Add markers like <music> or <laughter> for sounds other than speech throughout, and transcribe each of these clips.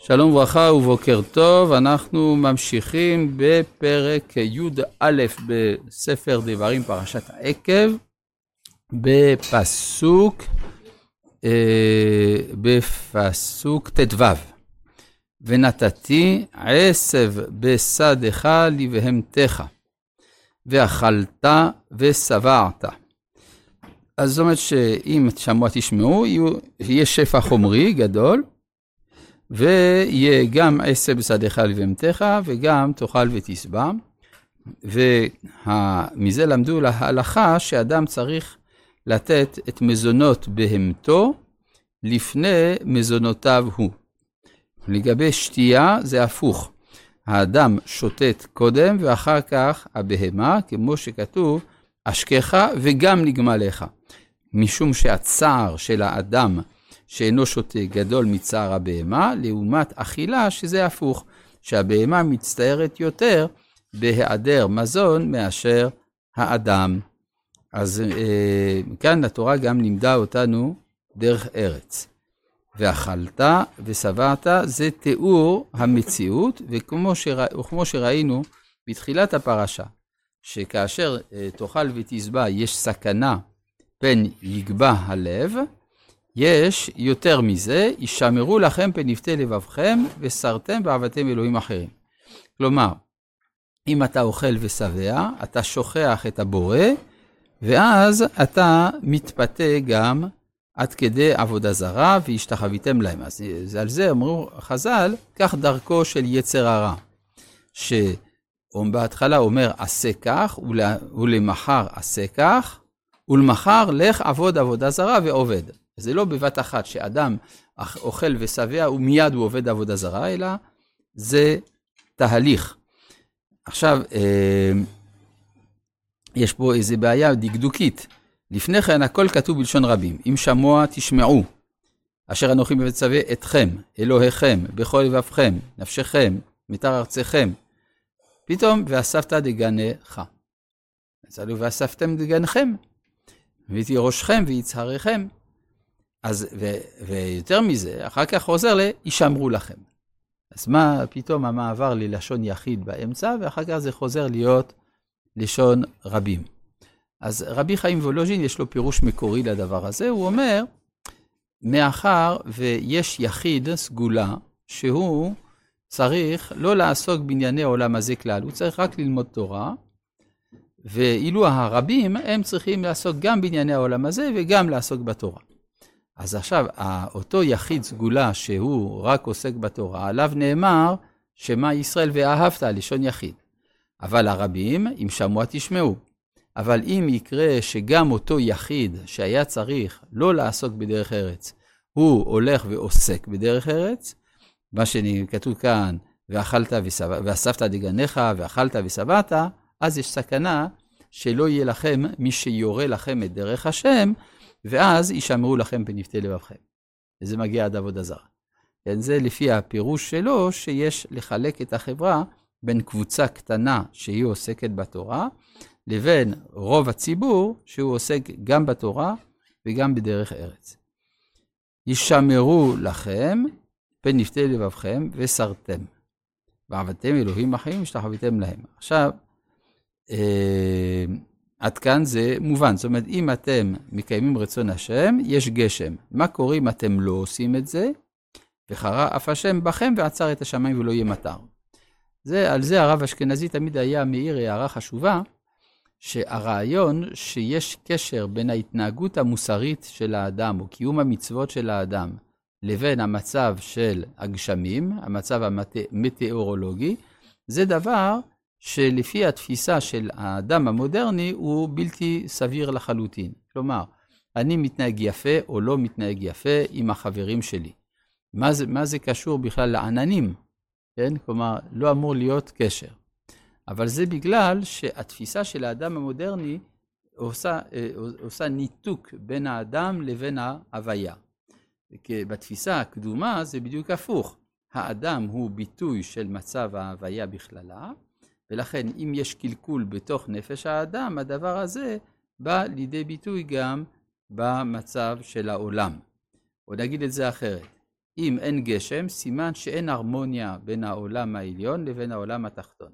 שלום וברכה ובוקר טוב, אנחנו ממשיכים בפרק י"א בספר דברים פרשת העקב, בפסוק, אה, בפסוק ט"ו. ונתתי עשב בשדך לבהמתך, ואכלת ושבעת. אז זאת אומרת שאם שמוע תשמעו, יהיה שפע חומרי גדול, ויהיה גם עשב בשדך לבהמתך, וגם תאכל ותשבע. ומזה למדו להלכה שאדם צריך לתת את מזונות בהמתו לפני מזונותיו הוא. לגבי שתייה זה הפוך. האדם שוטט קודם ואחר כך הבהמה, כמו שכתוב, אשקך וגם נגמליך. משום שהצער של האדם שאינו שותה גדול מצער הבהמה, לעומת אכילה שזה הפוך, שהבהמה מצטערת יותר בהיעדר מזון מאשר האדם. אז אה, כאן התורה גם לימדה אותנו דרך ארץ. ואכלת ושבעת זה תיאור המציאות, וכמו שרא, שראינו בתחילת הפרשה, שכאשר אה, תאכל ותשבע יש סכנה פן יגבה הלב, יש יותר מזה, ישמרו לכם פן יפתה לבבכם, וסרתם ועבדתם אלוהים אחרים. כלומר, אם אתה אוכל ושבע, אתה שוכח את הבורא, ואז אתה מתפתה גם עד כדי עבודה זרה, והשתחוויתם להם. אז על זה אמרו חז"ל, כך דרכו של יצר הרע, שבהתחלה אומר עשה כך, ולמחר עשה כך, ולמחר לך עבוד עבודה זרה ועובד. זה לא בבת אחת שאדם אוכל ושבע ומיד הוא עובד עבודה זרה, אלא זה תהליך. עכשיו, אה, יש פה איזו בעיה דקדוקית. לפני כן הכל כתוב בלשון רבים. אם שמוע תשמעו, אשר אנוכי מצווה אתכם, אלוהיכם, בכל לבבכם, נפשכם, מיתר ארציכם. פתאום, ואספת דגנך. יצאנו ואספתם דגנכם, והייתי ראשכם ויצהריכם. אז, ו, ויותר מזה, אחר כך חוזר ל"ישמרו לכם". אז מה פתאום המעבר ללשון יחיד באמצע, ואחר כך זה חוזר להיות לשון רבים. אז רבי חיים וולוז'ין יש לו פירוש מקורי לדבר הזה, הוא אומר, מאחר ויש יחיד סגולה, שהוא צריך לא לעסוק בענייני העולם הזה כלל, הוא צריך רק ללמוד תורה, ואילו הרבים, הם צריכים לעסוק גם בענייני העולם הזה וגם לעסוק בתורה. אז עכשיו, אותו יחיד סגולה שהוא רק עוסק בתורה, עליו נאמר, שמע ישראל ואהבת, לשון יחיד. אבל הרבים, אם שמוע תשמעו. אבל אם יקרה שגם אותו יחיד שהיה צריך לא לעסוק בדרך ארץ, הוא הולך ועוסק בדרך ארץ, מה שכתוב כאן, ואכלת ואספת דגניך, ואכלת ושבעת, אז יש סכנה שלא יהיה לכם מי שיורה לכם את דרך השם, ואז יישמרו לכם בנפתי לבבכם. וזה מגיע עד עבודה זרה. כן, זה לפי הפירוש שלו, שיש לחלק את החברה בין קבוצה קטנה שהיא עוסקת בתורה, לבין רוב הציבור שהוא עוסק גם בתורה וגם בדרך ארץ. ישמרו לכם פן נפתי לבבכם וסרתם. ועבדתם אלוהים אחרים ושתחוויתם להם. עכשיו, אה, עד כאן זה מובן. זאת אומרת, אם אתם מקיימים רצון השם, יש גשם. מה קורה אם אתם לא עושים את זה? וחרה אף השם בכם ועצר את השמיים ולא יהיה מטר. זה, על זה הרב אשכנזי תמיד היה מעיר הערה חשובה, שהרעיון שיש קשר בין ההתנהגות המוסרית של האדם, או קיום המצוות של האדם, לבין המצב של הגשמים, המצב המטאורולוגי, זה דבר שלפי התפיסה של האדם המודרני הוא בלתי סביר לחלוטין. כלומר, אני מתנהג יפה או לא מתנהג יפה עם החברים שלי. מה זה, מה זה קשור בכלל לעננים? כן? כלומר, לא אמור להיות קשר. אבל זה בגלל שהתפיסה של האדם המודרני עושה, אה, עושה ניתוק בין האדם לבין ההוויה. בתפיסה הקדומה זה בדיוק הפוך. האדם הוא ביטוי של מצב ההוויה בכללה, ולכן אם יש קלקול בתוך נפש האדם, הדבר הזה בא לידי ביטוי גם במצב של העולם. או נגיד את זה אחרת, אם אין גשם, סימן שאין הרמוניה בין העולם העליון לבין העולם התחתון.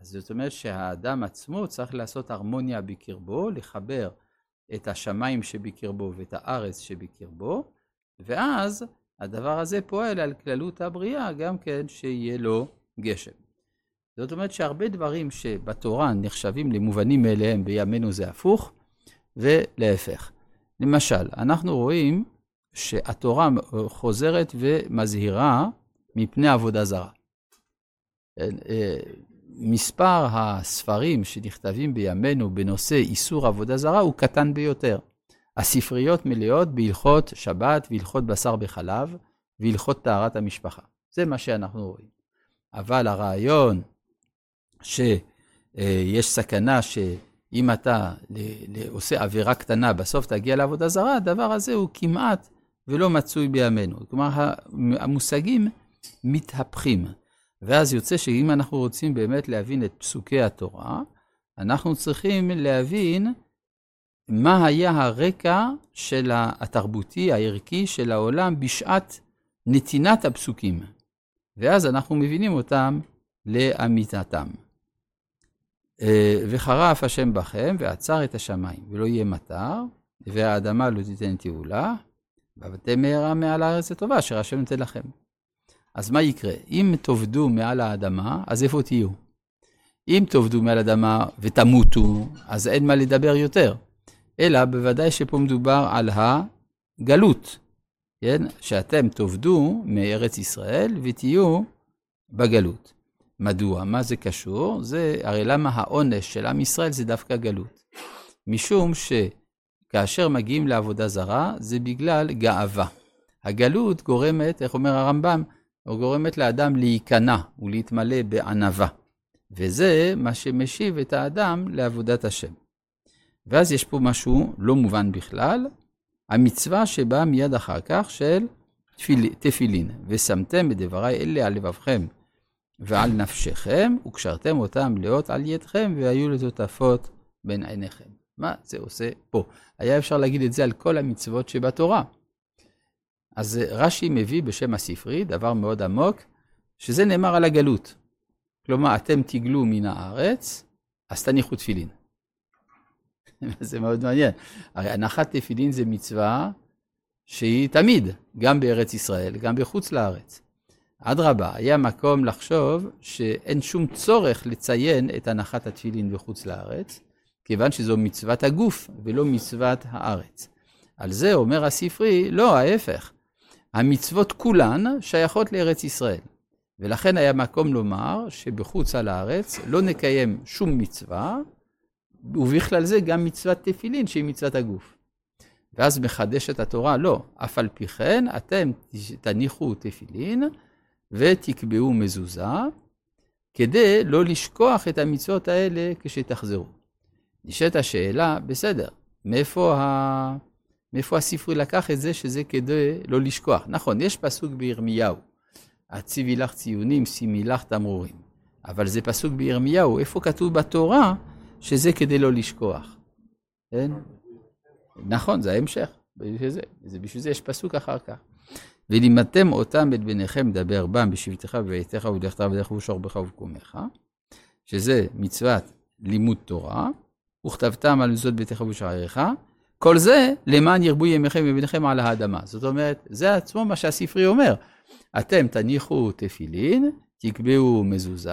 אז זאת אומרת שהאדם עצמו צריך לעשות הרמוניה בקרבו, לחבר את השמיים שבקרבו ואת הארץ שבקרבו, ואז הדבר הזה פועל על כללות הבריאה גם כן שיהיה לו גשם. זאת אומרת שהרבה דברים שבתורה נחשבים למובנים מאליהם בימינו זה הפוך, ולהפך. למשל, אנחנו רואים שהתורה חוזרת ומזהירה מפני עבודה זרה. כן, אה, מספר הספרים שנכתבים בימינו בנושא איסור עבודה זרה הוא קטן ביותר. הספריות מלאות בהלכות שבת והלכות בשר בחלב והלכות טהרת המשפחה. זה מה שאנחנו רואים. אבל הרעיון שיש סכנה שאם אתה עושה עבירה קטנה, בסוף תגיע לעבודה זרה, הדבר הזה הוא כמעט ולא מצוי בימינו. כלומר, המושגים מתהפכים. ואז יוצא שאם אנחנו רוצים באמת להבין את פסוקי התורה, אנחנו צריכים להבין מה היה הרקע של התרבותי, הערכי של העולם בשעת נתינת הפסוקים. ואז אנחנו מבינים אותם לאמיתתם. אה, וחרף השם בכם ועצר את השמיים, ולא יהיה מטר, והאדמה לא תיתן תעולה, ואתם מהרה מעל הארץ הטובה אשר השם נותן לכם. אז מה יקרה? אם תאבדו מעל האדמה, אז איפה תהיו? אם תאבדו מעל האדמה ותמותו, אז אין מה לדבר יותר. אלא בוודאי שפה מדובר על הגלות, כן? שאתם תאבדו מארץ ישראל ותהיו בגלות. מדוע? מה זה קשור? זה, הרי למה העונש של עם ישראל זה דווקא גלות? משום שכאשר מגיעים לעבודה זרה, זה בגלל גאווה. הגלות גורמת, איך אומר הרמב"ם, גורמת לאדם להיכנע ולהתמלא בענווה. וזה מה שמשיב את האדם לעבודת השם. ואז יש פה משהו לא מובן בכלל, המצווה שבאה מיד אחר כך של תפיל, תפילין, ושמתם את דבריי אלה על לבבכם ועל נפשכם, וקשרתם אותם לאות על ידכם, והיו לטוטפות בין עיניכם. מה זה עושה פה? היה אפשר להגיד את זה על כל המצוות שבתורה. אז רש"י מביא בשם הספרי דבר מאוד עמוק, שזה נאמר על הגלות. כלומר, אתם תגלו מן הארץ, אז תניחו תפילין. <laughs> זה מאוד מעניין. הרי הנחת תפילין זה מצווה שהיא תמיד, גם בארץ ישראל, גם בחוץ לארץ. אדרבה, היה מקום לחשוב שאין שום צורך לציין את הנחת התפילין בחוץ לארץ, כיוון שזו מצוות הגוף ולא מצוות הארץ. על זה אומר הספרי, לא, ההפך. המצוות כולן שייכות לארץ ישראל. ולכן היה מקום לומר שבחוץ על הארץ לא נקיים שום מצווה, ובכלל זה גם מצוות תפילין שהיא מצוות הגוף. ואז מחדשת התורה, לא, אף על פי כן אתם תניחו תפילין ותקבעו מזוזה, כדי לא לשכוח את המצוות האלה כשתחזרו. נשאלת השאלה, בסדר, מאיפה, ה... מאיפה הספרי לקח את זה שזה כדי לא לשכוח? נכון, יש פסוק בירמיהו, הציבי לך ציונים, שימי לך תמרורים. אבל זה פסוק בירמיהו, איפה כתוב בתורה שזה כדי לא לשכוח? כן? נכון, זה ההמשך. בשביל זה, זה בשביל זה יש פסוק אחר כך. ולימדתם אותם את בניכם לדבר בם בשבתך ובביתך ובדרכך ובדרך ובשוכבך ובקומך, שזה מצוות לימוד תורה, וכתבתם על מזוזות ביתך ובשעריך, כל זה למען ירבו ימיכם ובניכם על האדמה. זאת אומרת, זה עצמו מה שהספרי אומר. אתם תניחו תפילין, תקבעו מזוזה,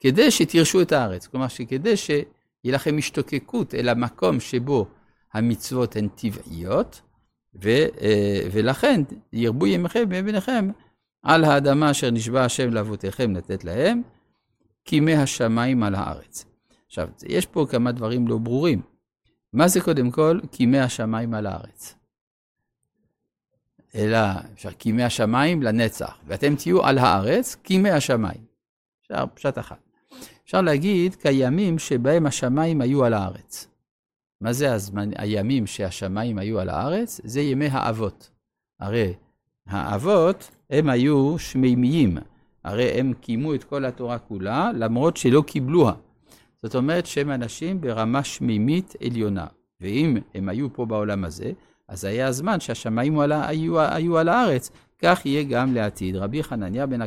כדי שתירשו את הארץ. כלומר, שכדי שיהיה לכם השתוקקות אל המקום שבו המצוות הן טבעיות, ו, אה, ולכן ירבו ימיכם וביניכם על האדמה אשר נשבע השם לאבותיכם לתת להם, כימי השמיים על הארץ. עכשיו, יש פה כמה דברים לא ברורים. מה זה קודם כל כימי השמיים על הארץ? אלא אפשר כימי השמיים לנצח, ואתם תהיו על הארץ כימי השמיים. אפשר פשט אחת. אפשר להגיד כימים שבהם השמיים היו על הארץ. מה זה הזמן, הימים שהשמיים היו על הארץ? זה ימי האבות. הרי האבות הם היו שמימיים, הרי הם קיימו את כל התורה כולה, למרות שלא קיבלוה. זאת אומרת שהם אנשים ברמה שמימית עליונה. ואם הם היו פה בעולם הזה, אז היה הזמן שהשמיים היו, היו על הארץ, כך יהיה גם לעתיד. רבי חנניה בן